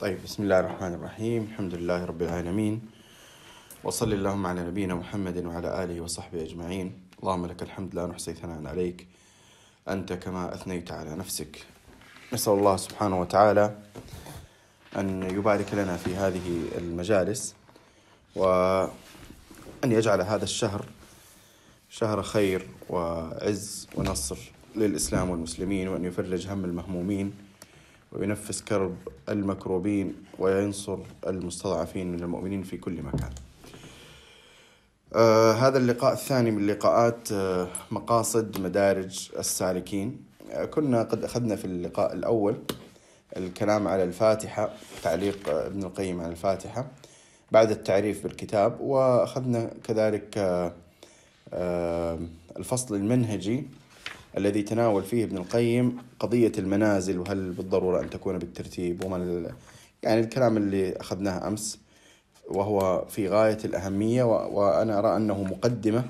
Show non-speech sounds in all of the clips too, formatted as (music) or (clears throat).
طيب بسم الله الرحمن الرحيم. الحمد لله رب العالمين. وصل اللهم على نبينا محمد وعلى آله وصحبه أجمعين. اللهم لك الحمد لا نحصي ثناء عليك. أنت كما أثنيت على نفسك. نسأل الله سبحانه وتعالى أن يبارك لنا في هذه المجالس وأن يجعل هذا الشهر شهر خير وعز ونصر للإسلام والمسلمين وأن يفرج هم المهمومين. وينفس كرب المكروبين وينصر المستضعفين من المؤمنين في كل مكان. آه هذا اللقاء الثاني من لقاءات آه مقاصد مدارج السالكين. آه كنا قد أخذنا في اللقاء الأول الكلام على الفاتحة تعليق آه ابن القيم على الفاتحة بعد التعريف بالكتاب وأخذنا كذلك آه آه الفصل المنهجي الذي تناول فيه ابن القيم قضية المنازل وهل بالضرورة أن تكون بالترتيب؟ وما يعني الكلام اللي أخذناه أمس وهو في غاية الأهمية وأنا أرى أنه مقدمة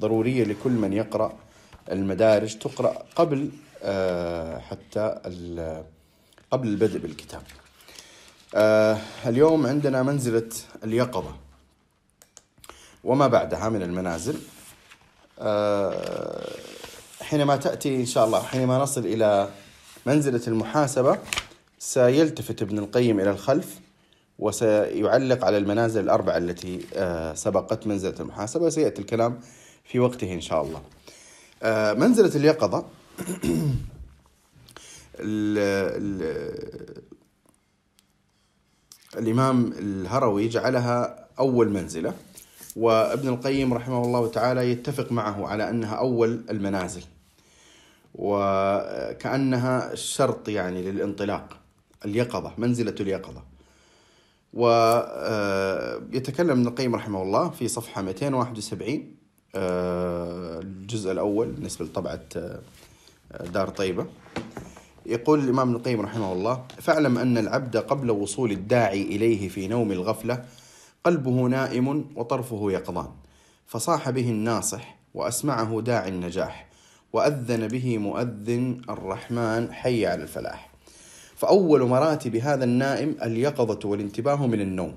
ضرورية لكل من يقرأ المدارج تقرأ قبل حتى قبل البدء بالكتاب. اليوم عندنا منزلة اليقظة. وما بعدها من المنازل؟ حينما تأتي إن شاء الله حينما نصل إلى منزلة المحاسبة سيلتفت ابن القيم إلى الخلف وسيعلق على المنازل الأربعة التي سبقت منزلة المحاسبة. سيأتي الكلام في وقته إن شاء الله. منزلة اليقظة. (clears throat) ال ال الإمام الهروي جعلها أول منزلة. وابن القيم رحمه الله تعالى يتفق معه على أنها أول المنازل وكأنها شرط يعني للانطلاق اليقظة منزلة اليقظة. ويتكلم ابن القيم رحمه الله في صفحة 271 الجزء الأول بالنسبة لطبعة دار طيبة. يقول الإمام ابن القيم رحمه الله فاعلم أن العبد قبل وصول الداعي إليه في نوم الغفلة قلبه نائم وطرفه يقظان. فصاح به الناصح وأسمعه داعي النجاح وأذن به مؤذن الرحمن حي على الفلاح. فأول مراتب هذا النائم اليقظة والانتباه من النوم.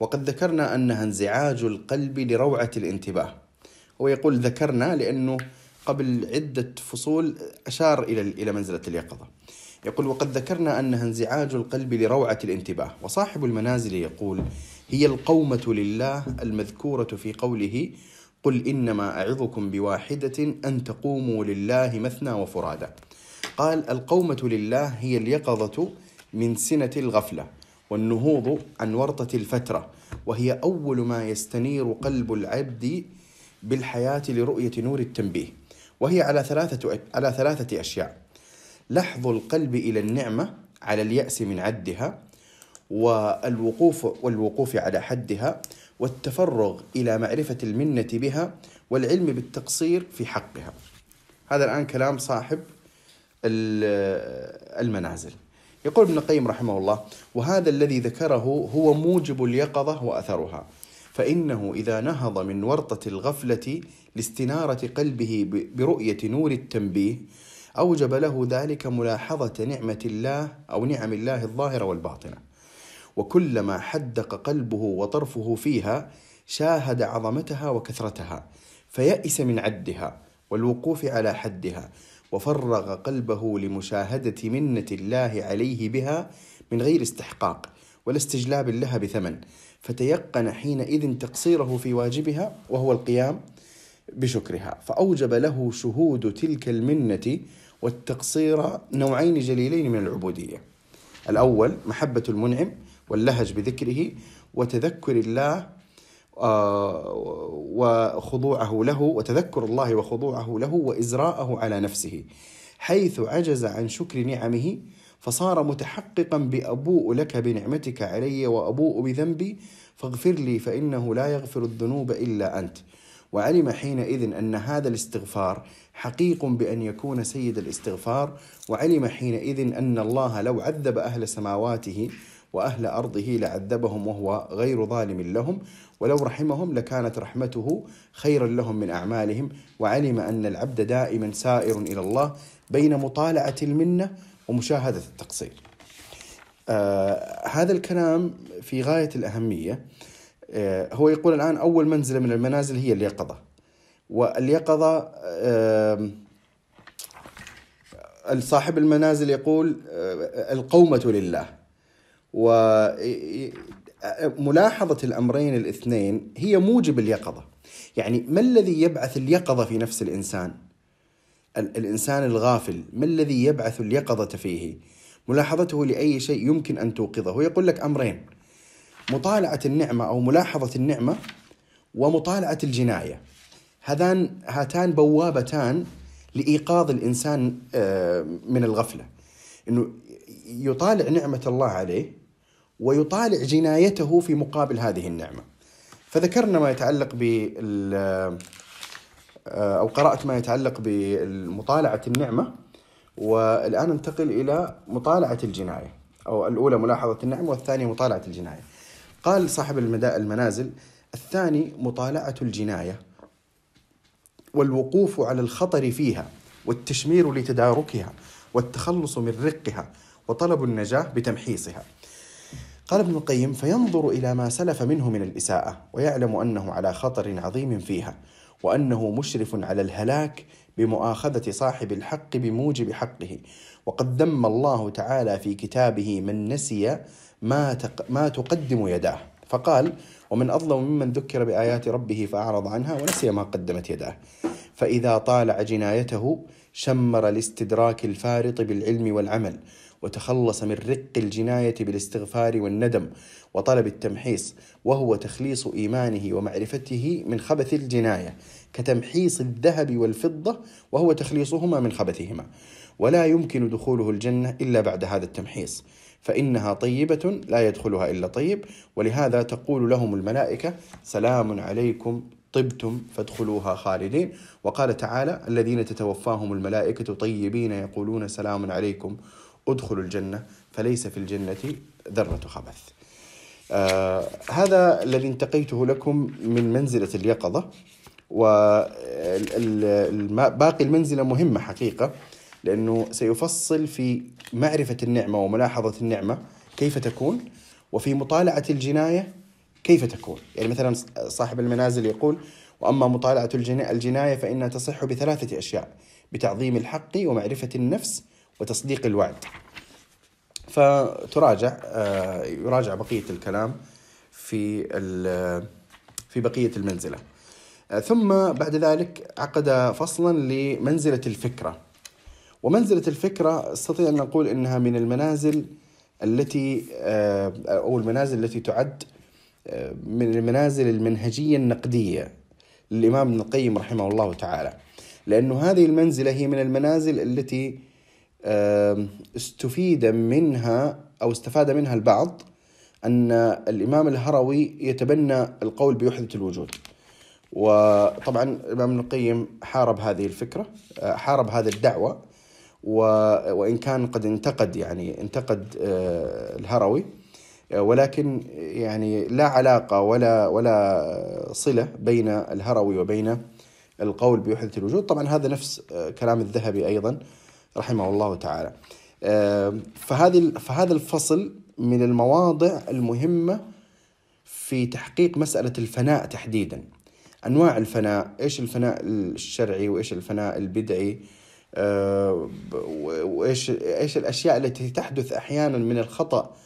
وقد ذكرنا أنها انزعاج القلب لروعة الانتباه. هو يقول ذكرنا لأنه قبل عدة فصول أشار إلى إلى منزلة اليقظة. يقول وقد ذكرنا أنها انزعاج القلب لروعة الانتباه. وصاحب المنازل يقول هي القومة لله المذكورة في قوله قل إنما أعظكم بواحدة أن تقوموا لله مثنى وفرادا قال القومة لله هي اليقظة من سنة الغفلة والنهوض عن ورطة الفترة وهي أول ما يستنير قلب العبد بالحياة لرؤية نور التنبيه وهي على ثلاثة على ثلاثة أشياء. لحظ القلب إلى النعمة على اليأس من عدها والوقوف والوقوف على حدها والتفرغ إلى معرفة المنة بها والعلم بالتقصير في حقها. هذا الآن كلام صاحب المنازل. يقول ابن القيم رحمه الله: وهذا الذي ذكره هو موجب اليقظة وأثرها. فإنه إذا نهض من ورطة الغفلة لاستنارة قلبه برؤية نور التنبيه أوجب له ذلك ملاحظة نعمة الله أو نعم الله الظاهرة والباطنة. وكلما حدق قلبه وطرفه فيها شاهد عظمتها وكثرتها فيأس من عدها والوقوف على حدها وفرغ قلبه لمشاهدة منة الله عليه بها من غير استحقاق ولا استجلاب لها بثمن فتيقن حينئذ تقصيره في واجبها وهو القيام بشكرها فأوجب له شهود تلك المنة والتقصير نوعين جليلين من العبودية. الأول محبة المنعم واللهج بذكره وتذكر الله وخضوعه له وتذكر الله وخضوعه له وإزراءه على نفسه. حيث عجز عن شكر نعمه فصار متحققا بأبوء لك بنعمتك علي وأبوء بذنبي فاغفر لي فإنه لا يغفر الذنوب إلا أنت. وعلم حينئذ أن هذا الاستغفار حقيق بأن يكون سيد الاستغفار وعلم حينئذ أن الله لو عذب أهل سماواته وأهل أرضه لعذبهم وهو غير ظالم لهم ولو رحمهم لكانت رحمته خيرا لهم من أعمالهم. وعلم أن العبد دائما سائر إلى الله بين مطالعة المنة ومشاهدة التقصير. آه هذا الكلام في غاية الأهمية. آه، هو يقول الآن أول منزلة من المنازل هي اليقظة. واليقظة صاحب المنازل يقول آه، القومة لله. وملاحظة الأمرين الاثنين هي موجب اليقظة. يعني ما الذي يبعث اليقظة في نفس الإنسان؟ الإنسان الغافل ما الذي يبعث اليقظة فيه؟ ملاحظته لأي شيء يمكن أن توقظه؟ يقول لك أمرين مطالعة النعمة أو ملاحظة النعمة ومطالعة الجناية. هذان هاتان بوابتان لإيقاظ الإنسان آه، من الغفلة. أنه يطالع نعمة الله عليه ويطالع جنايته في مقابل هذه النعمة. فذكرنا ما يتعلق بال آه، أو قرأت ما يتعلق بمطالعة النعمة والآن ننتقل إلى مطالعة الجناية أو الأولى ملاحظة النعمة والثانية مطالعة الجناية. قال صاحب المنازل الثاني مطالعة الجناية والوقوف على الخطر فيها والتشمير لتداركها والتخلص من رقها وطلب النجاة بتمحيصها. قال ابن القيم فينظر إلى ما سلف منه من الإساءة ويعلم أنه على خطر عظيم فيها وأنه مشرف على الهلاك بمؤاخذة صاحب الحق بموجب حقه. وقد ذم الله تعالى في كتابه من نسي ما, تق ما تقدم يداه. فقال ومن أظلم ممن ذكر بآيات ربه فأعرض عنها ونسي ما قدمت يداه. فإذا طالع جنايته شمر الاستدراك الفارط بالعلم والعمل وتخلص من رق الجناية بالاستغفار والندم وطلب التمحيص وهو تخليص إيمانه ومعرفته من خبث الجناية كتمحيص الذهب والفضة وهو تخليصهما من خبثهما. ولا يمكن دخوله الجنة إلا بعد هذا التمحيص فإنها طيبة لا يدخلها إلا طيب ولهذا تقول لهم الملائكة سلام عليكم طبتم فادخلوها خالدين. وقال تعالى الذين تتوفاهم الملائكة طيبين يقولون سلام عليكم ادخلوا الجنة فليس في الجنة ذرة خبث. آه هذا الذي انتقيته لكم من منزلة اليقظة. وباقي المنزلة مهمة حقيقة لأنه سيفصل في معرفة النعمة وملاحظة النعمة كيف تكون وفي مطالعة الجناية كيف تكون؟ يعني مثلا صاحب المنازل يقول وأما مطالعة الجناية فإنها تصح بثلاثة أشياء بتعظيم الحق ومعرفة النفس وتصديق الوعد. فتراجع آه، يراجع بقية الكلام في في بقية المنزلة. آه، ثم بعد ذلك عقد فصلا لمنزلة الفكرة. ومنزلة الفكرة استطيع أن نقول أنها من المنازل التي آه، أو المنازل التي تعد من المنازل المنهجية النقدية للإمام ابن القيم رحمه الله تعالى. لأنه هذه المنزلة هي من المنازل التي استفيد منها أو استفاد منها البعض أن الإمام الهروي يتبنى القول بوحدة الوجود. وطبعا الإمام ابن القيم حارب هذه الفكرة آه، حارب هذه الدعوة وإن كان قد انتقد يعني انتقد آه، الهروي. ولكن يعني لا علاقة ولا ولا صلة بين الهروي وبين القول بوحدة الوجود. طبعا هذا نفس كلام الذهبي أيضا رحمه الله تعالى. فهذه فهذا الفصل من المواضع المهمة في تحقيق مسألة الفناء تحديدا. أنواع الفناء إيش الفناء الشرعي وإيش الفناء البدعي؟ وإيش إيش الأشياء التي تحدث أحيانا من الخطأ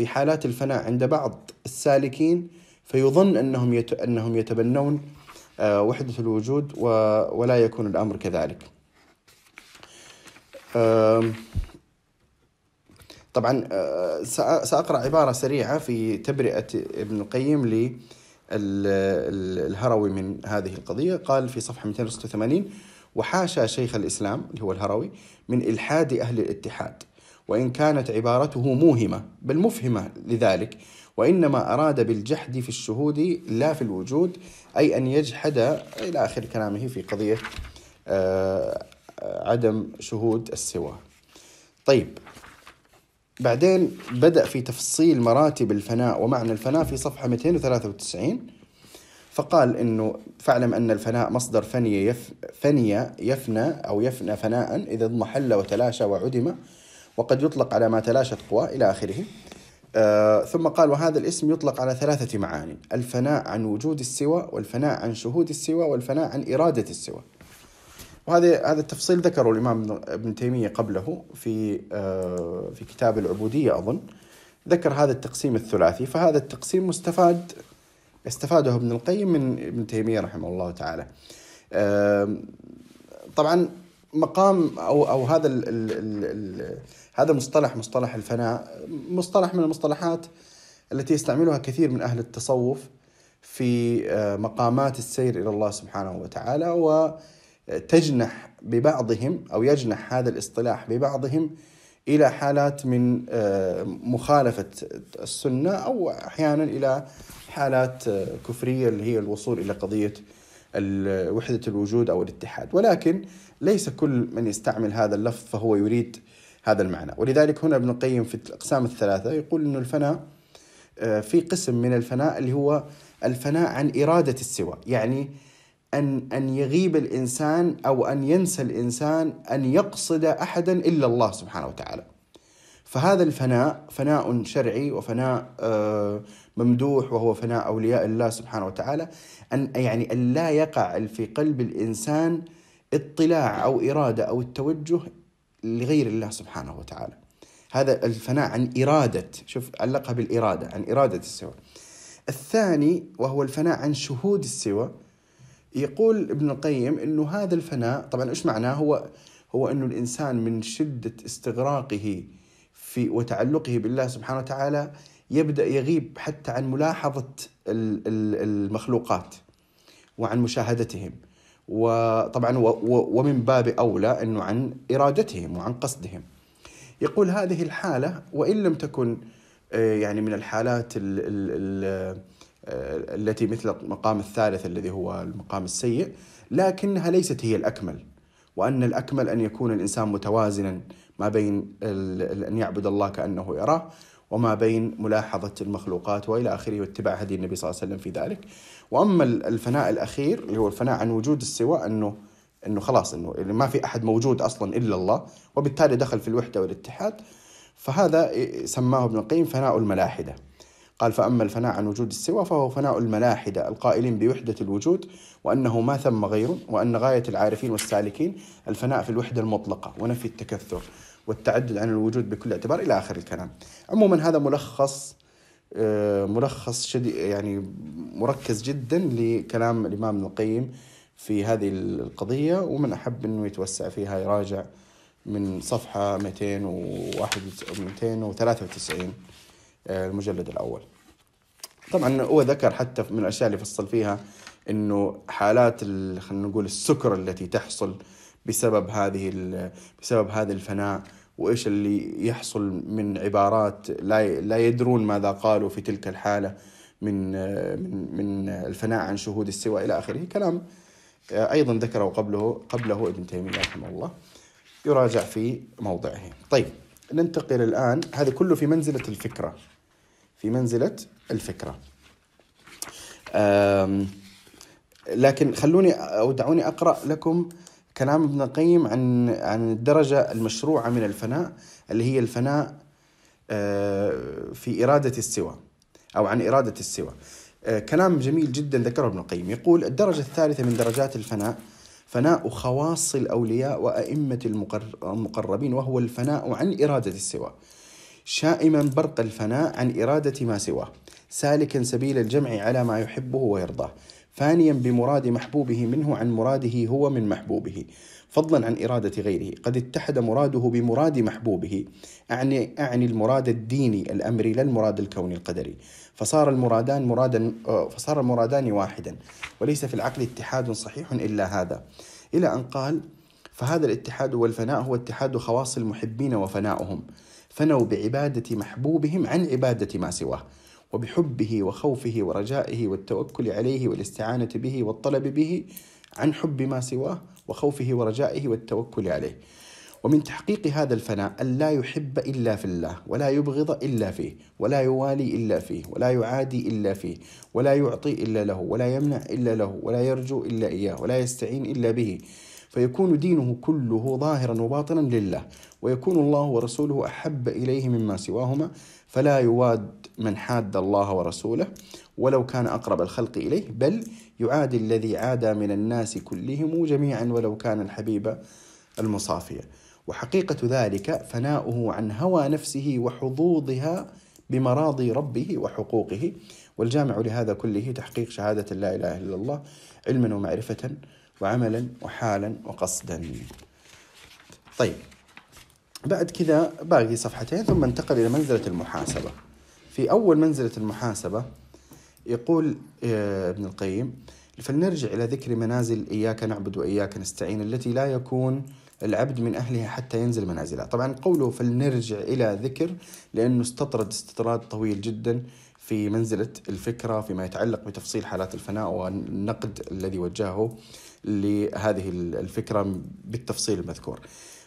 في حالات الفناء عند بعض السالكين فيظن أنهم أنهم يتبنون آه، وحدة الوجود ولا يكون الأمر كذلك. طبعا آه، سأقرأ عبارة سريعة في تبرئة ابن القيم للهروي من هذه القضية. قال في صفحة 286 وحاشا شيخ الإسلام اللي هو الهروي من إلحاد أهل الاتحاد. وإن كانت عبارته موهمة بل مفهمة لذلك وإنما أراد بالجحد في الشهود لا في الوجود أي أن يجحد إلى آخر كلامه في قضية آه، عدم شهود السوى. طيب بعدين بدأ في تفصيل مراتب الفناء ومعنى الفناء في صفحة 293 فقال إنه فاعلم أن الفناء مصدر فني يف فني يفنى أو يفنى فناء إذا اضمحل وتلاشى وعدم وقد يطلق على ما تلاشت قواه إلى آخره. آه ثم قال وهذا الاسم يطلق على ثلاثة معاني الفناء عن وجود السوى والفناء عن شهود السوى والفناء عن إرادة السوى. وهذا هذا التفصيل ذكره الإمام ابن تيمية قبله في آه في كتاب العبودية أظن. ذكر هذا التقسيم الثلاثي فهذا التقسيم مستفاد استفاده ابن القيم من ابن تيمية رحمه الله تعالى. آه طبعا مقام أو أو هذا ال ال ال ال هذا المصطلح مصطلح الفناء مصطلح من المصطلحات التي يستعملها كثير من أهل التصوف في مقامات السير إلى الله سبحانه وتعالى وتجنح ببعضهم أو يجنح هذا الاصطلاح ببعضهم إلى حالات من مخالفة السنة أو أحيانا إلى حالات كفرية اللي هي الوصول إلى قضية وحدة الوجود أو الاتحاد. ولكن ليس كل من يستعمل هذا اللفظ فهو يريد هذا المعنى. ولذلك هنا ابن القيم في الأقسام الثلاثة يقول أن الفناء في قسم من الفناء اللي هو الفناء عن إرادة السوى. يعني أن أن يغيب الإنسان أو أن ينسى الإنسان أن يقصد أحدا إلا الله سبحانه وتعالى. فهذا الفناء فناء شرعي وفناء ممدوح وهو فناء أولياء الله سبحانه وتعالى. أن يعني أن لا يقع في قلب الإنسان اطلاع أو إرادة أو التوجه لغير الله سبحانه وتعالى. هذا الفناء عن إرادة، شوف علقها بالإرادة، عن إرادة السوى. الثاني وهو الفناء عن شهود السوى يقول ابن القيم إنه هذا الفناء طبعا إيش معناه؟ هو هو إنه الإنسان من شدة استغراقه في وتعلقه بالله سبحانه وتعالى يبدأ يغيب حتى عن ملاحظة المخلوقات وعن مشاهدتهم. وطبعا ومن باب أولى إنه عن إرادتهم وعن قصدهم. يقول هذه الحالة وإن لم تكن يعني من الحالات ال ال التي مثل المقام الثالث الذي هو المقام السيء لكنها ليست هي الأكمل وأن الأكمل أن يكون الإنسان متوازنا ما بين أن يعبد الله كأنه يراه وما بين ملاحظة المخلوقات وإلى آخره واتباع هدي النبي صلى الله عليه وسلم في ذلك. وأما الفناء الأخير اللي هو الفناء عن وجود السوى أنه أنه خلاص أنه ما في أحد موجود أصلا إلا الله وبالتالي دخل في الوحدة والاتحاد. فهذا سماه ابن القيم فناء الملاحدة. قال فأما الفناء عن وجود السوى فهو فناء الملاحدة القائلين بوحدة الوجود وأنه ما ثم غيره وأن غاية العارفين والسالكين الفناء في الوحدة المطلقة ونفي التكثر. والتعدد عن الوجود بكل اعتبار إلى آخر الكلام. عموما هذا ملخص ملخص شديد يعني مركز جدا لكلام الإمام ابن القيم في هذه القضية ومن أحب إنه يتوسع فيها يراجع من صفحة 201 293 المجلد الأول. طبعا هو ذكر حتى من الأشياء اللي فصل فيها إنه حالات خلينا نقول السكر التي تحصل بسبب هذه بسبب هذا الفناء وإيش اللي يحصل من عبارات لا لا يدرون ماذا قالوا في تلك الحالة من من من الفناء عن شهود السوى إلى آخره كلام أيضا ذكره قبله قبله ابن تيمية رحمه الله يراجع في موضعه. طيب ننتقل الآن هذا كله في منزلة الفكرة. في منزلة الفكرة. لكن خلوني أو دعوني أقرأ لكم كلام ابن القيم عن عن الدرجة المشروعة من الفناء اللي هي الفناء في إرادة السوى أو عن إرادة السوى. كلام جميل جدا ذكره ابن القيم. يقول الدرجة الثالثة من درجات الفناء فناء خواص الأولياء وأئمة المقربين وهو الفناء عن إرادة السوى. شائما برق الفناء عن إرادة ما سواه. سالكا سبيل الجمع على ما يحبه ويرضاه. فانيا بمراد محبوبه منه عن مراده هو من محبوبه فضلا عن إرادة غيره. قد اتحد مراده بمراد محبوبه أعني, أعني المراد الديني الأمري لا المراد الكوني القدري. فصار المرادان مرادا فصار المرادان واحدا وليس في العقل اتحاد صحيح إلا هذا. إلى أن قال فهذا الاتحاد والفناء هو اتحاد خواص المحبين وفناؤهم فنوا بعبادة محبوبهم عن عبادة ما سواه. وبحبه وخوفه ورجائه والتوكل عليه والاستعانة به والطلب به عن حب ما سواه وخوفه ورجائه والتوكل عليه. ومن تحقيق هذا الفناء أن لا يحب إلا في الله ولا يبغض إلا فيه ولا يوالي إلا فيه ولا يعادي إلا فيه ولا يعطي إلا له ولا يمنع إلا له ولا يرجو إلا إياه ولا يستعين إلا به. فيكون دينه كله ظاهرا وباطنا لله ويكون الله ورسوله أحب إليه مما سواهما فلا يواد من حاد الله ورسوله ولو كان أقرب الخلق إليه بل يعادي الذي عادى من الناس كلهم جميعا ولو كان الحبيب المصافية وحقيقة ذلك فناؤه عن هوى نفسه وحظوظها بمراضي ربه وحقوقه. والجامع لهذا كله تحقيق شهادة لا إله إلا الله علما ومعرفة وعملا وحالا وقصدا. طيب. بعد كذا باقي صفحتين ثم انتقل إلى منزلة المحاسبة. في أول منزلة المحاسبة يقول آه، ابن القيم فلنرجع إلى ذكر منازل إياك نعبد وإياك نستعين التي لا يكون العبد من أهلها حتى ينزل منازلها. طبعا قوله فلنرجع إلى ذكر لأنه استطرد استطراد طويل جدا في منزلة الفكرة فيما يتعلق بتفصيل حالات الفناء والنقد الذي وجهه لهذه الفكرة بالتفصيل المذكور.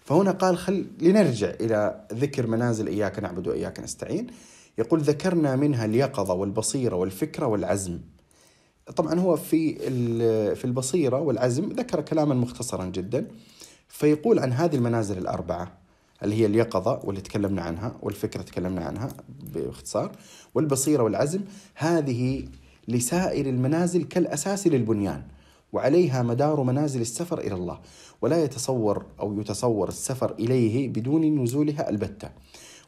فهنا قال خل لنرجع إلى ذكر منازل إياك نعبد وإياك نستعين. يقول ذكرنا منها اليقظة والبصيرة والفكرة والعزم. طبعا هو في في البصيرة والعزم ذكر كلاما مختصرا جدا. فيقول عن هذه المنازل الأربعة اللي هي اليقظة واللي تكلمنا عنها والفكرة تكلمنا عنها باختصار والبصيرة والعزم هذه لسائر المنازل كالأساس للبنيان. وعليها مدار منازل السفر إلى الله ولا يتصور أو يتصور السفر إليه بدون نزولها البتة.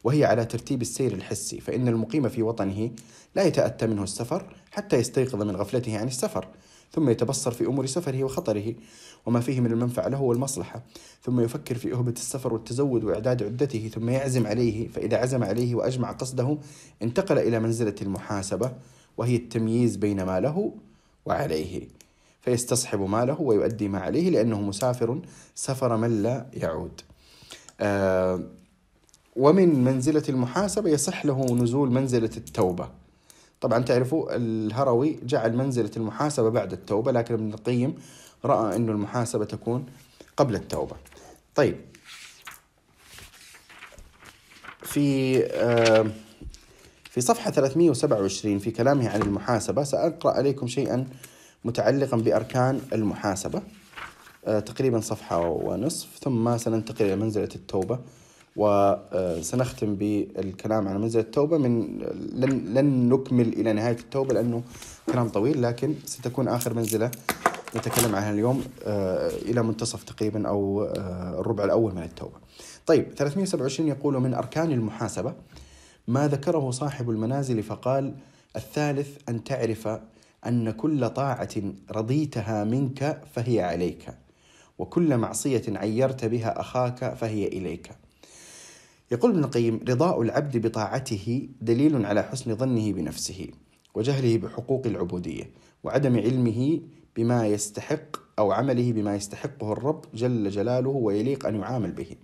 وهي على ترتيب السير الحسي فإن المقيم في وطنه لا يتأتى منه السفر حتى يستيقظ من غفلته عن السفر ثم يتبصر في أمور سفره وخطره وما فيه من المنفعة له والمصلحة ثم يفكر في أهبة السفر والتزود وإعداد عدته ثم يعزم عليه فإذا عزم عليه وأجمع قصده انتقل إلى منزلة المحاسبة وهي التمييز بين ما له وعليه. فيستصحب ماله ويؤدي ما عليه لأنه مسافر سفر من لا يعود. آه ومن منزلة المحاسبة يصح له نزول منزلة التوبة. طبعا تعرفوا الهروي جعل منزلة المحاسبة بعد التوبة لكن ابن القيم رأى أن المحاسبة تكون قبل التوبة. طيب. في آه في صفحة 327 في كلامه عن المحاسبة سأقرأ عليكم شيئا متعلقا بأركان المحاسبة آه تقريبا صفحة ونصف ثم سننتقل إلى منزلة التوبة وسنختم بالكلام عن منزلة التوبة. من لن, لن نكمل إلى نهاية التوبة لأنه كلام طويل لكن ستكون آخر منزلة نتكلم عنها اليوم آه، إلى منتصف تقريبا أو آه، الربع الأول من التوبة. طيب 327 يقول من أركان المحاسبة ما ذكره صاحب المنازل فقال الثالث أن تعرف أن كل طاعة رضيتها منك فهي عليك وكل معصية عيرت بها أخاك فهي إليك. يقول ابن القيم رضاء العبد بطاعته دليل على حسن ظنه بنفسه وجهله بحقوق العبودية وعدم علمه بما يستحق أو عمله بما يستحقه الرب جل جلاله ويليق أن يعامل به.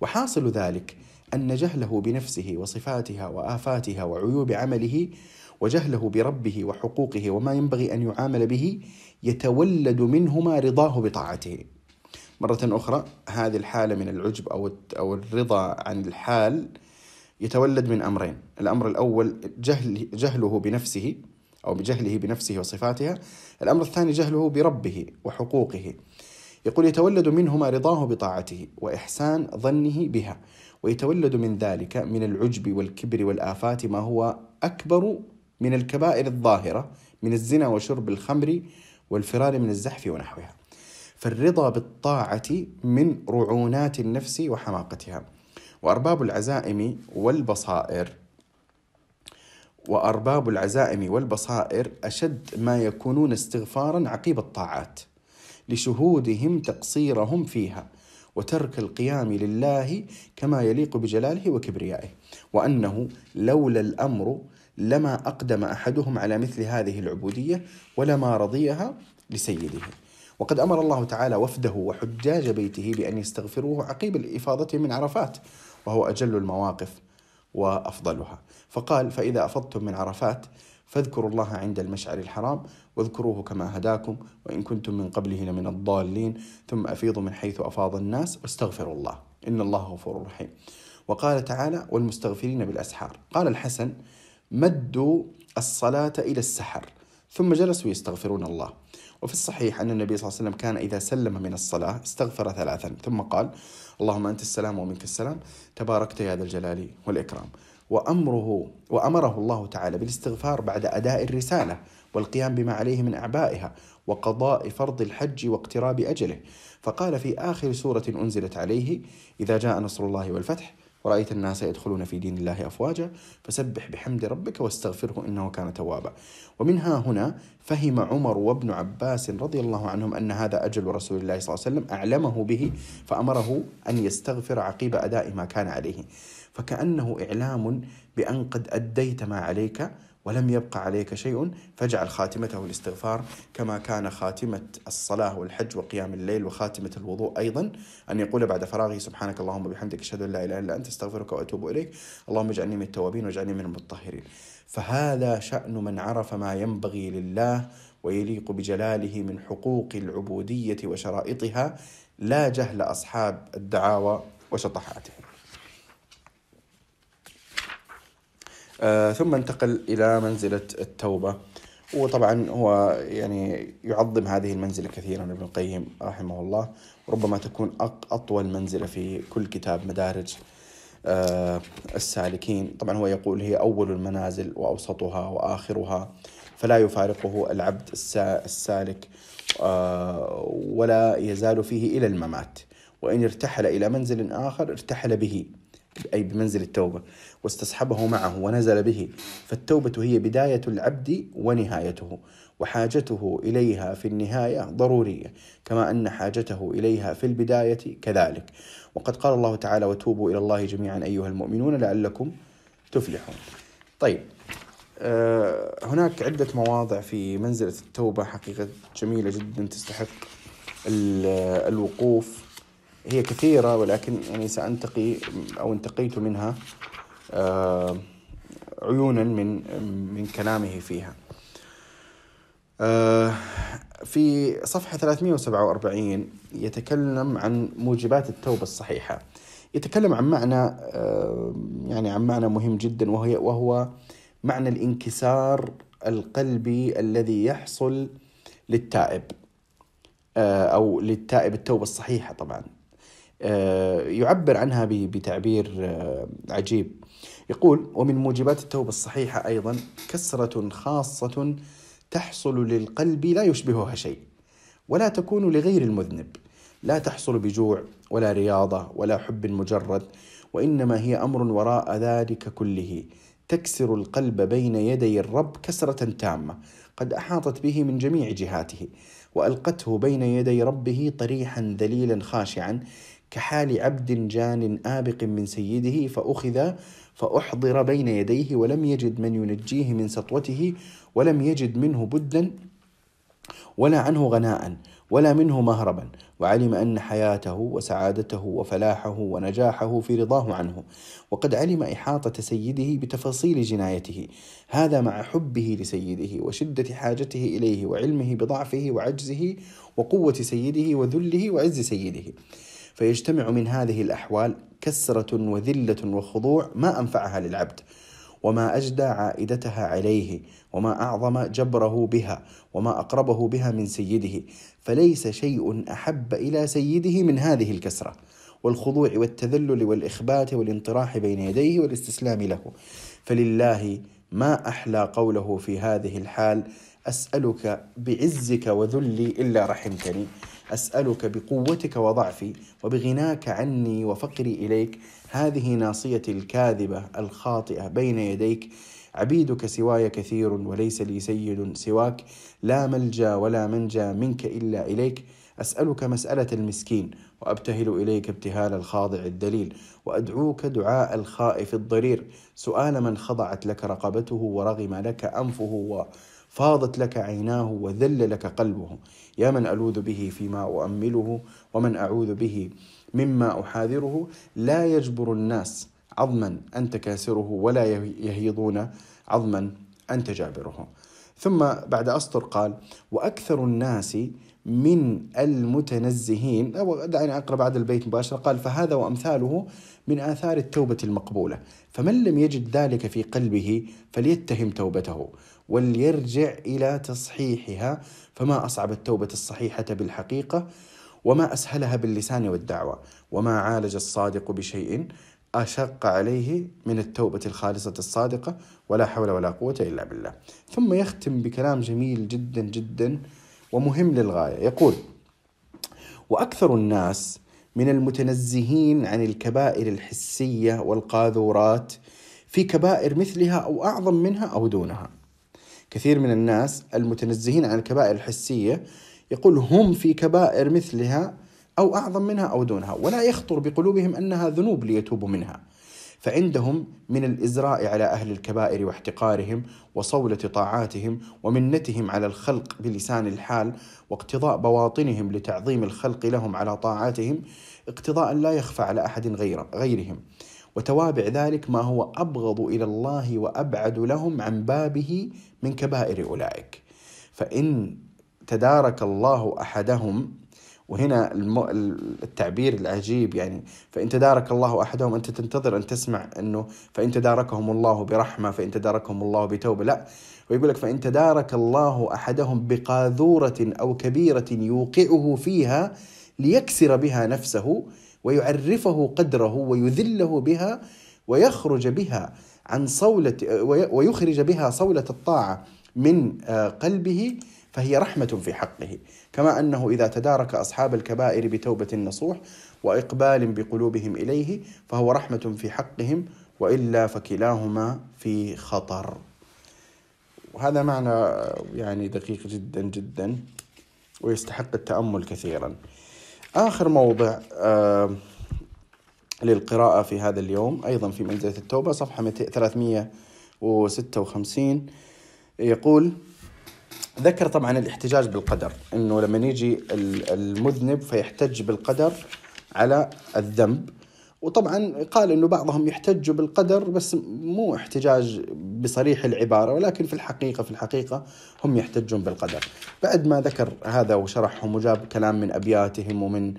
وحاصل ذلك أن جهله بنفسه وصفاتها وآفاتها وعيوب عمله وجهله بربه وحقوقه وما ينبغي أن يعامل به يتولد منهما رضاه بطاعته. مرة أخرى هذه الحالة من العجب أو أو الرضا عن الحال يتولد من أمرين، الأمر الأول جهل جهله بنفسه أو بجهله بنفسه وصفاتها، الأمر الثاني جهله بربه وحقوقه. يقول يتولد منهما رضاه بطاعته وإحسان ظنه بها، ويتولد من ذلك من العجب والكبر والآفات ما هو أكبر من الكبائر الظاهرة من الزنا وشرب الخمر والفرار من الزحف ونحوها. فالرضا بالطاعة من رعونات النفس وحماقتها. وأرباب العزائم والبصائر وأرباب العزائم والبصائر أشد ما يكونون استغفارا عقيب الطاعات. لشهودهم تقصيرهم فيها. وترك القيام لله كما يليق بجلاله وكبريائه. وأنه لولا الأمر لما أقدم أحدهم على مثل هذه العبودية ولما رضيها لسيده. وقد أمر الله تعالى وفده وحجاج بيته بأن يستغفروه عقيب الإفاضة من عرفات وهو أجل المواقف وأفضلها. فقال فإذا أفضتم من عرفات فاذكروا الله عند المشعر الحرام واذكروه كما هداكم وإن كنتم من قبله لمن الضالين ثم أفيضوا من حيث أفاض الناس واستغفروا الله إن الله غفور رحيم. وقال تعالى والمستغفرين بالأسحار. قال الحسن مدوا الصلاة إلى السحر ثم جلسوا يستغفرون الله. وفي الصحيح أن النبي صلى الله عليه وسلم كان إذا سلم من الصلاة استغفر ثلاثا ثم قال اللهم أنت السلام ومنك السلام تباركت يا ذا الجلال والإكرام. وأمره وأمره الله تعالى بالاستغفار بعد أداء الرسالة والقيام بما عليه من أعبائها وقضاء فرض الحج واقتراب أجله. فقال في آخر سورة أنزلت عليه إذا جاء نصر الله والفتح ورأيت الناس يدخلون في دين الله أفواجا فسبح بحمد ربك واستغفره إنه كان توابا. ومنها هنا فهم عمر وابن عباس رضي الله عنهم أن هذا أجل رسول الله صلى الله عليه وسلم أعلمه به فأمره أن يستغفر عقيب أداء ما كان عليه. فكأنه إعلام بأن قد أديت ما عليك ولم يبق عليك شيء فاجعل خاتمته الاستغفار كما كان خاتمة الصلاة والحج وقيام الليل وخاتمة الوضوء أيضا. أن يقول بعد فراغه سبحانك اللهم وبحمدك أشهد أن لا إله إلا أنت أستغفرك وأتوب إليك. اللهم اجعلني من التوابين واجعلني من المطهرين. فهذا شأن من عرف ما ينبغي لله ويليق بجلاله من حقوق العبودية وشرائطها. لا جهل أصحاب الدعاوى وشطحاتهم ثم انتقل إلى منزلة التوبة. وطبعا هو يعني يعظم هذه المنزلة كثيرا ابن القيم رحمه الله. وربما تكون أطول منزلة في كل كتاب مدارج آه السالكين. طبعا هو يقول هي أول المنازل وأوسطها وآخرها فلا يفارقه العبد السالك آه ولا يزال فيه إلى الممات. وإن ارتحل إلى منزل آخر ارتحل به. أي بمنزل التوبة واستصحبه معه ونزل به. فالتوبة هي بداية العبد ونهايته وحاجته إليها في النهاية ضرورية كما أن حاجته إليها في البداية كذلك. وقد قال الله تعالى وتوبوا إلى الله جميعا أيها المؤمنون لعلكم تفلحون. طيب آه، هناك عدة مواضع في منزلة التوبة حقيقة جميلة جدا تستحق الوقوف. هي كثيرة ولكن يعني سأنتقي أو انتقيت منها آه، عيونا من من كلامه فيها. آه، في صفحة 347 يتكلم عن موجبات التوبة الصحيحة. يتكلم عن معنى آه، يعني عن معنى مهم جدا وهي وهو معنى الانكسار القلبي الذي يحصل للتائب أو للتائب التوبة الصحيحة طبعا يعبر عنها بتعبير آه، عجيب. يقول ومن موجبات التوبة الصحيحة أيضا كسرة خاصة تحصل للقلب لا يشبهها شيء ولا تكون لغير المذنب لا تحصل بجوع ولا رياضة ولا حب مجرد وإنما هي أمر وراء ذلك كله. تكسر القلب بين يدي الرب كسرة تامة قد أحاطت به من جميع جهاته وألقته بين يدي ربه طريحا ذليلا خاشعا كحال عبد جان آبق من سيده فأخذ فأحضر بين يديه ولم يجد من ينجيه من سطوته ولم يجد منه بدا ولا عنه غناء ولا منه مهربا وعلم أن حياته وسعادته وفلاحه ونجاحه في رضاه عنه وقد علم إحاطة سيده بتفاصيل جنايته هذا مع حبه لسيده وشدة حاجته إليه وعلمه بضعفه وعجزه وقوة سيده وذله وعز سيده. فيجتمع من هذه الأحوال كسرة وذلة وخضوع ما أنفعها للعبد وما أجدى عائدتها عليه وما أعظم جبره بها وما أقربه بها من سيده فليس شيء أحب إلى سيده من هذه الكسرة والخضوع والتذلل والإخبات والانطراح بين يديه والاستسلام له. فلله ما أحلى قوله في هذه الحال أسألك بعزك وذلي إلا رحمتني. أسألك بقوتك وضعفي وبغناك عني وفقري إليك. هذه ناصيتي الكاذبة الخاطئة بين يديك. عبيدك سواي كثير وليس لي سيد سواك. لا ملجأ ولا منجأ منك إلا إليك. أسألك مسألة المسكين وأبتهل إليك ابتهال الخاضع الدليل. وأدعوك دعاء الخائف الضرير. سؤال من خضعت لك رقبته ورغم لك أنفه فاضت لك عيناه وذل لك قلبه. يا من ألوذ به فيما أؤمله ومن أعوذ به مما أحاذره. لا يجبر الناس عظما أنت كاسره ولا يهيضون عظما أنت جابره ثم بعد أسطر قال وأكثر الناس من المتنزهين. أو دعني أقرأ بعد البيت مباشرة قال فهذا وأمثاله من آثار التوبة المقبولة. فمن لم يجد ذلك في قلبه فليتهم توبته. وليرجع إلى تصحيحها فما أصعب التوبة الصحيحة بالحقيقة وما أسهلها باللسان والدعوة وما عالج الصادق بشيء أشق عليه من التوبة الخالصة الصادقة ولا حول ولا قوة إلا بالله. ثم يختم بكلام جميل جدا جدا ومهم للغاية. يقول وأكثر الناس من المتنزهين عن الكبائر الحسية والقاذورات في كبائر مثلها أو أعظم منها أو دونها. كثير من الناس المتنزهين عن الكبائر الحسية يقول هم في كبائر مثلها أو أعظم منها أو دونها ولا يخطر بقلوبهم أنها ذنوب ليتوبوا منها. فعندهم من الإزراء على أهل الكبائر واحتقارهم وصولة طاعاتهم ومنتهم على الخلق بلسان الحال واقتضاء بواطنهم لتعظيم الخلق لهم على طاعاتهم اقتضاء لا يخفى على أحد غير غيرهم. وتوابع ذلك ما هو أبغض إلى الله وأبعد لهم عن بابه من كبائر أولئك. فإن تدارك الله أحدهم وهنا التعبير العجيب يعني فإن تدارك الله أحدهم أنت تنتظر أن تسمع أنه فإن تداركهم الله برحمة فإن تداركهم الله بتوبة لا. ويقول لك فإن تدارك الله أحدهم بقاذورة أو كبيرة يوقعه فيها ليكسر بها نفسه ويعرفه قدره ويذله بها ويخرج بها عن صولة ويخرج بها صولة الطاعة من آه، قلبه فهي رحمة في حقه. كما أنه إذا تدارك أصحاب الكبائر بتوبة نصوح وإقبال بقلوبهم إليه فهو رحمة في حقهم وإلا فكلاهما في خطر. وهذا معنى يعني دقيق جدا جدا ويستحق التأمل كثيرا. آخر موضع آه للقراءة في هذا اليوم أيضا في منزلة التوبة صفحة 356 يقول ذكر طبعا الاحتجاج بالقدر إنه لما يجي المذنب فيحتج بالقدر على الذنب. وطبعا قال إنه بعضهم يحتج بالقدر بس مو احتجاج بصريح العبارة ولكن في الحقيقة في الحقيقة هم يحتجون بالقدر. بعد ما ذكر هذا وشرحهم وجاب كلام من أبياتهم ومن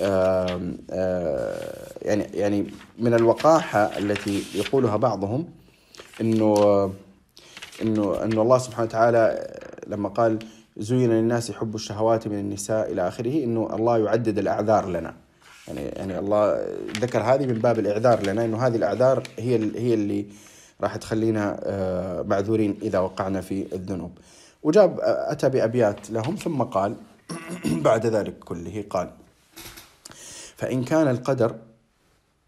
آآ آآ يعني يعني من الوقاحة التي يقولها بعضهم إنه إنه إنه الله سبحانه وتعالى لما قال زين للناس حب الشهوات من النساء إلى آخره إنه الله يعدد الأعذار لنا يعني يعني الله ذكر هذه من باب الإعذار لنا إنه هذه الأعذار هي هي اللي راح تخلينا آه، معذورين إذا وقعنا في الذنوب. وجاب آه، أتى بأبيات لهم ثم قال (clears throat) بعد ذلك كله قال فإن كان القدر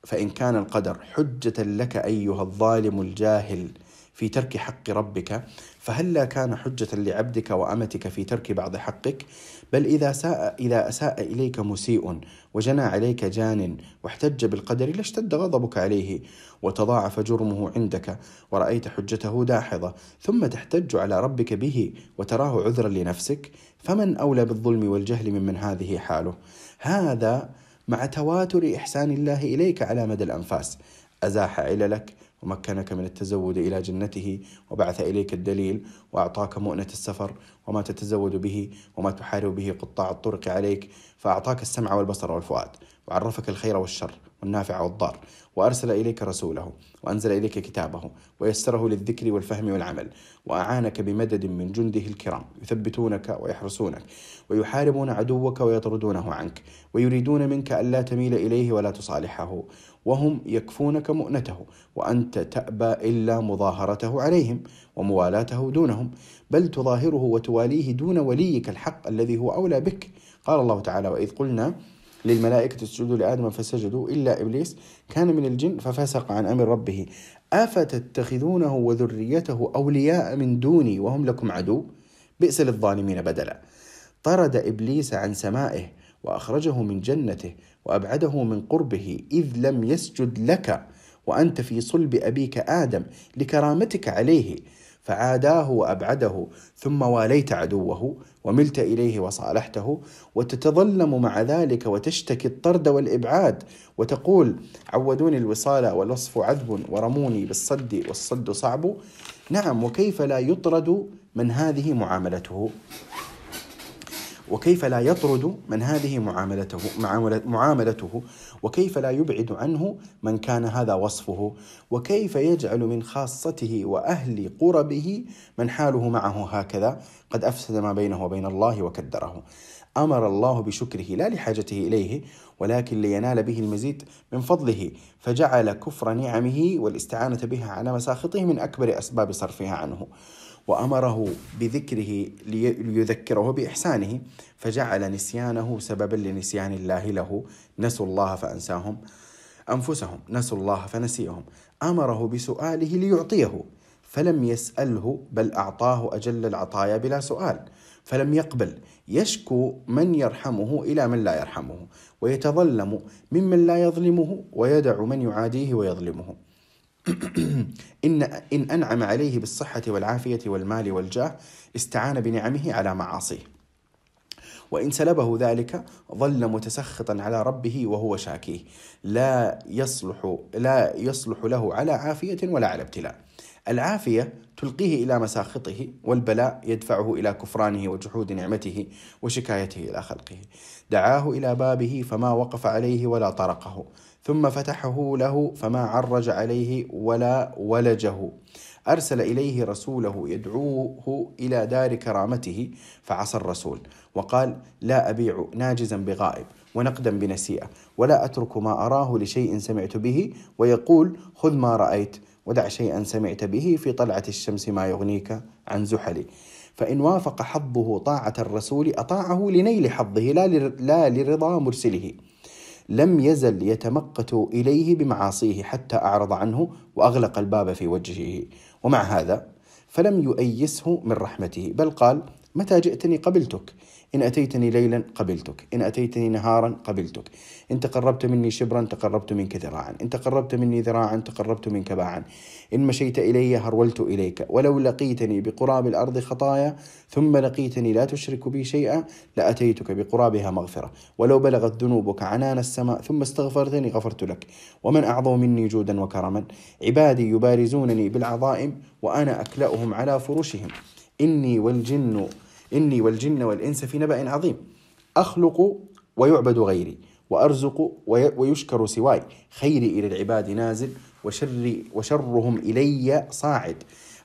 فإن كان القدر حجة لك أيها الظالم الجاهل في ترك حق ربك فهلا كان حجة لعبدك وأمتك في ترك بعض حقك؟ بل إذا ساء إذا أساء إليك مسيء وجنى عليك جان واحتج بالقدر لاشتد غضبك عليه وتضاعف جرمه عندك ورأيت حجته داحضة ثم تحتج على ربك به وتراه عذرا لنفسك فمن أولى بالظلم والجهل ممن هذه حاله؟ هذا مع تواتر إحسان الله إليك على مدى الأنفاس. أزاح عللك؟ ومكنك من التزود إلى جنته وبعث إليك الدليل وأعطاك مؤنة السفر وما تتزود به وما تحارب به قطاع الطرق عليك فأعطاك السمع والبصر والفؤاد وعرفك الخير والشر. والنافع والضار وأرسل إليك رسوله وأنزل إليك كتابه ويسره للذكر والفهم والعمل وأعانك بمدد من جنده الكرام يثبتونك ويحرسونك ويحاربون عدوك ويطردونه عنك ويريدون منك ألا تميل إليه ولا تصالحه وهم يكفونك مؤنته وأنت تأبى إلا مظاهرته عليهم وموالاته دونهم بل تظاهره وتواليه دون وليك الحق الذي هو أولى بك. قال الله تعالى وإذ قلنا للملائكة اسجدوا لآدم فسجدوا إلا إبليس كان من الجن ففسق عن أمر ربه. أفتتخذونه وذريته أولياء من دوني وهم لكم عدو؟ بئس للظالمين بدلا. طرد إبليس عن سمائه وأخرجه من جنته وأبعده من قربه إذ لم يسجد لك وأنت في صلب أبيك آدم لكرامتك عليه. فعاداه وأبعده ثم واليت عدوه وملت إليه وصالحته وتتظلم مع ذلك وتشتكي الطرد والإبعاد وتقول عودوني الوصال والوصف عذب ورموني بالصد والصد صعب. نعم وكيف لا يطرد من هذه معاملته؟ وكيف لا يطرد من هذه معاملته معاملته وكيف لا يبعد عنه من كان هذا وصفه وكيف يجعل من خاصته وأهل قربه من حاله معه هكذا. قد أفسد ما بينه وبين الله وكدره. أمر الله بشكره لا لحاجته إليه ولكن لينال به المزيد من فضله فجعل كفر نعمه والاستعانة بها على مساخطه من أكبر أسباب صرفها عنه. وأمره بذكره ليذكره بإحسانه فجعل نسيانه سببا لنسيان الله له. نسوا الله فأنساهم أنفسهم نسوا الله فنسيهم. أمره بسؤاله ليعطيه فلم يسأله بل أعطاه أجل العطايا بلا سؤال. فلم يقبل يشكو من يرحمه إلى من لا يرحمه ويتظلم ممن لا يظلمه ويدع من يعاديه ويظلمه. إن إن أنعم عليه بالصحة والعافية والمال والجاه استعان بنعمه على معاصيه. وإن سلبه ذلك ظل متسخطا على ربه وهو شاكيه. لا يصلح لا يصلح له على عافية ولا على ابتلاء. العافية تلقيه إلى مساخطه والبلاء يدفعه إلى كفرانه وجحود نعمته وشكايته إلى خلقه. دعاه إلى بابه فما وقف عليه ولا طرقه. ثم فتحه له فما عرج عليه ولا ولجه. أرسل إليه رسوله يدعوه إلى دار كرامته فعصى الرسول وقال لا أبيع ناجزا بغائب ونقدا بنسيئة ولا أترك ما أراه لشيء سمعت به ويقول خذ ما رأيت ودع شيئا سمعت به في طلعة الشمس ما يغنيك عن زحلي فإن وافق حظه طاعة الرسول أطاعه لنيل حظه لا لا لرضا مرسله. لم يزل يتمقت إليه بمعاصيه حتى أعرض عنه وأغلق الباب في وجهه. ومع هذا فلم يؤيسه من رحمته بل قال متى جئتني قبلتك؟ إن أتيتني ليلا قبلتك. إن أتيتني نهارا قبلتك. إن تقربت مني شبرا تقربت منك ذراعا. إن تقربت مني ذراعا تقربت منك باعا. إن مشيت إلي هرولت إليك. ولو لقيتني بقراب الأرض خطايا ثم لقيتني لا تشرك بي شيئا لأتيتك بقرابها مغفرة. ولو بلغت ذنوبك عنان السماء ثم استغفرتني غفرت لك. ومن أعظم مني جودا وكرما. عبادي يبارزونني بالعظائم وأنا أكلأهم على فرشهم. إني والجن إني والجن والإنس في نبأ عظيم. أخلق ويعبد غيري وأرزق ويشكر سواي. خيري إلى العباد نازل وشري وشرهم إلي صاعد.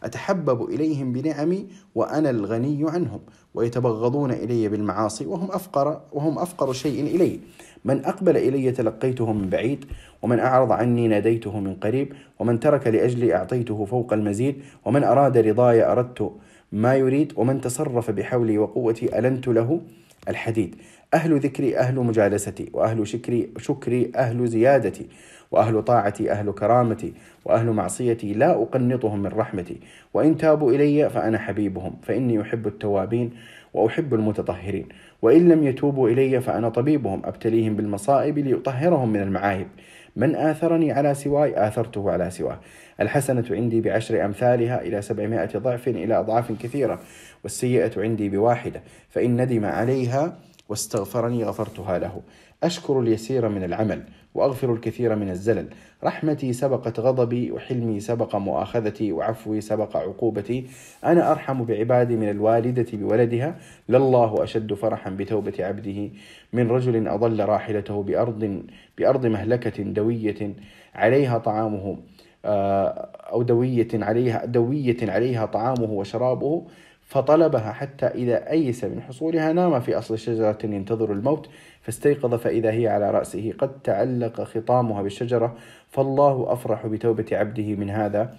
أتحبب إليهم بنعمي وأنا الغني عنهم. ويتبغضون إلي بالمعاصي وهم أفقر وهم أفقر شيء إلي. من أقبل إلي تلقيته من بعيد ومن أعرض عني ناديته من قريب ومن ترك لأجلي أعطيته فوق المزيد ومن أراد رضاي أردت ما يريد ومن تصرف بحولي وقوتي ألنت له الحديد. أهل ذكري أهل مجالستي وأهل شكري شكري أهل زيادتي وأهل طاعتي أهل كرامتي وأهل معصيتي لا أقنطهم من رحمتي. وإن تابوا إلي فأنا حبيبهم فإني أحب التوابين وأحب المتطهرين. وإن لم يتوبوا إلي فأنا طبيبهم أبتليهم بالمصائب ليطهرهم من المعايب. من آثرني على سواي آثرته على سواه. الحسنة عندي بعشر أمثالها إلى سبعمائة ضعف إلى أضعاف كثيرة والسيئة عندي بواحدة فإن ندم عليها واستغفرني غفرتها له. أشكر اليسير من العمل وأغفر الكثير من الزلل. رحمتي سبقت غضبي وحلمي سبق مؤاخذتي وعفوي سبق عقوبتي. أنا أرحم بعبادي من الوالدة بولدها. لله أشد فرحا بتوبة عبده. من رجل أضل راحلته بأرض بأرض مهلكة دوية عليها طعامه. أو دوية عليها دوية عليها طعامه وشرابه فطلبها حتى إذا أيس من حصولها نام في أصل شجرة ينتظر الموت فاستيقظ فإذا هي على رأسه. قد تعلق خطامها بالشجرة فالله أفرح بتوبة عبده من هذا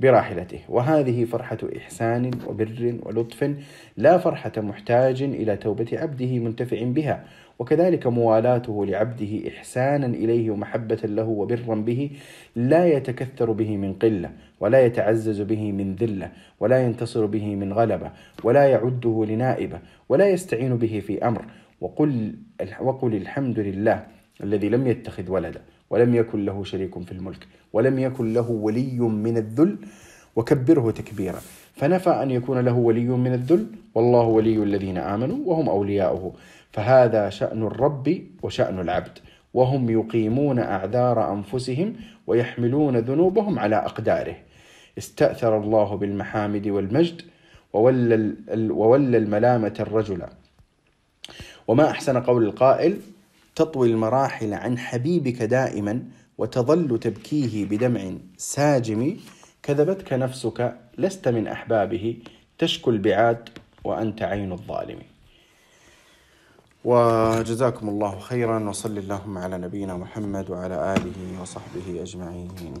براحلته. وهذه فرحة إحسان وبر ولطف لا فرحة محتاج إلى توبة عبده منتفع بها. وكذلك موالاته لعبده إحسانا إليه ومحبة له وبرا به لا يتكثر به من قلة ولا يتعزز به من ذلة ولا ينتصر به من غلبة ولا يعده لنائبة ولا يستعين به في أمر وقل, وقل الحمد لله الذي لم يتخذ ولدا ولم يكن له شريك في الملك ولم يكن له ولي من الذل وكبره تكبيرا. فنفى أن يكون له ولي من الذل والله ولي الذين آمنوا وهم أولياؤه. فهذا شأن الرب وشأن العبد. وهم يقيمون أعذار أنفسهم ويحملون ذنوبهم على أقداره. استأثر الله بالمحامد والمجد وولى, وولى الملامة الرجل. وما أحسن قول القائل؟ تطوي المراحل عن حبيبك دائما وتظل تبكيه بدمع ساجم. كذبتك نفسك لست من أحبابه تشكو البعاد وأنت عين الظالم. وجزاكم الله خيرا وصل اللهم على نبينا محمد وعلى آله وصحبه أجمعين.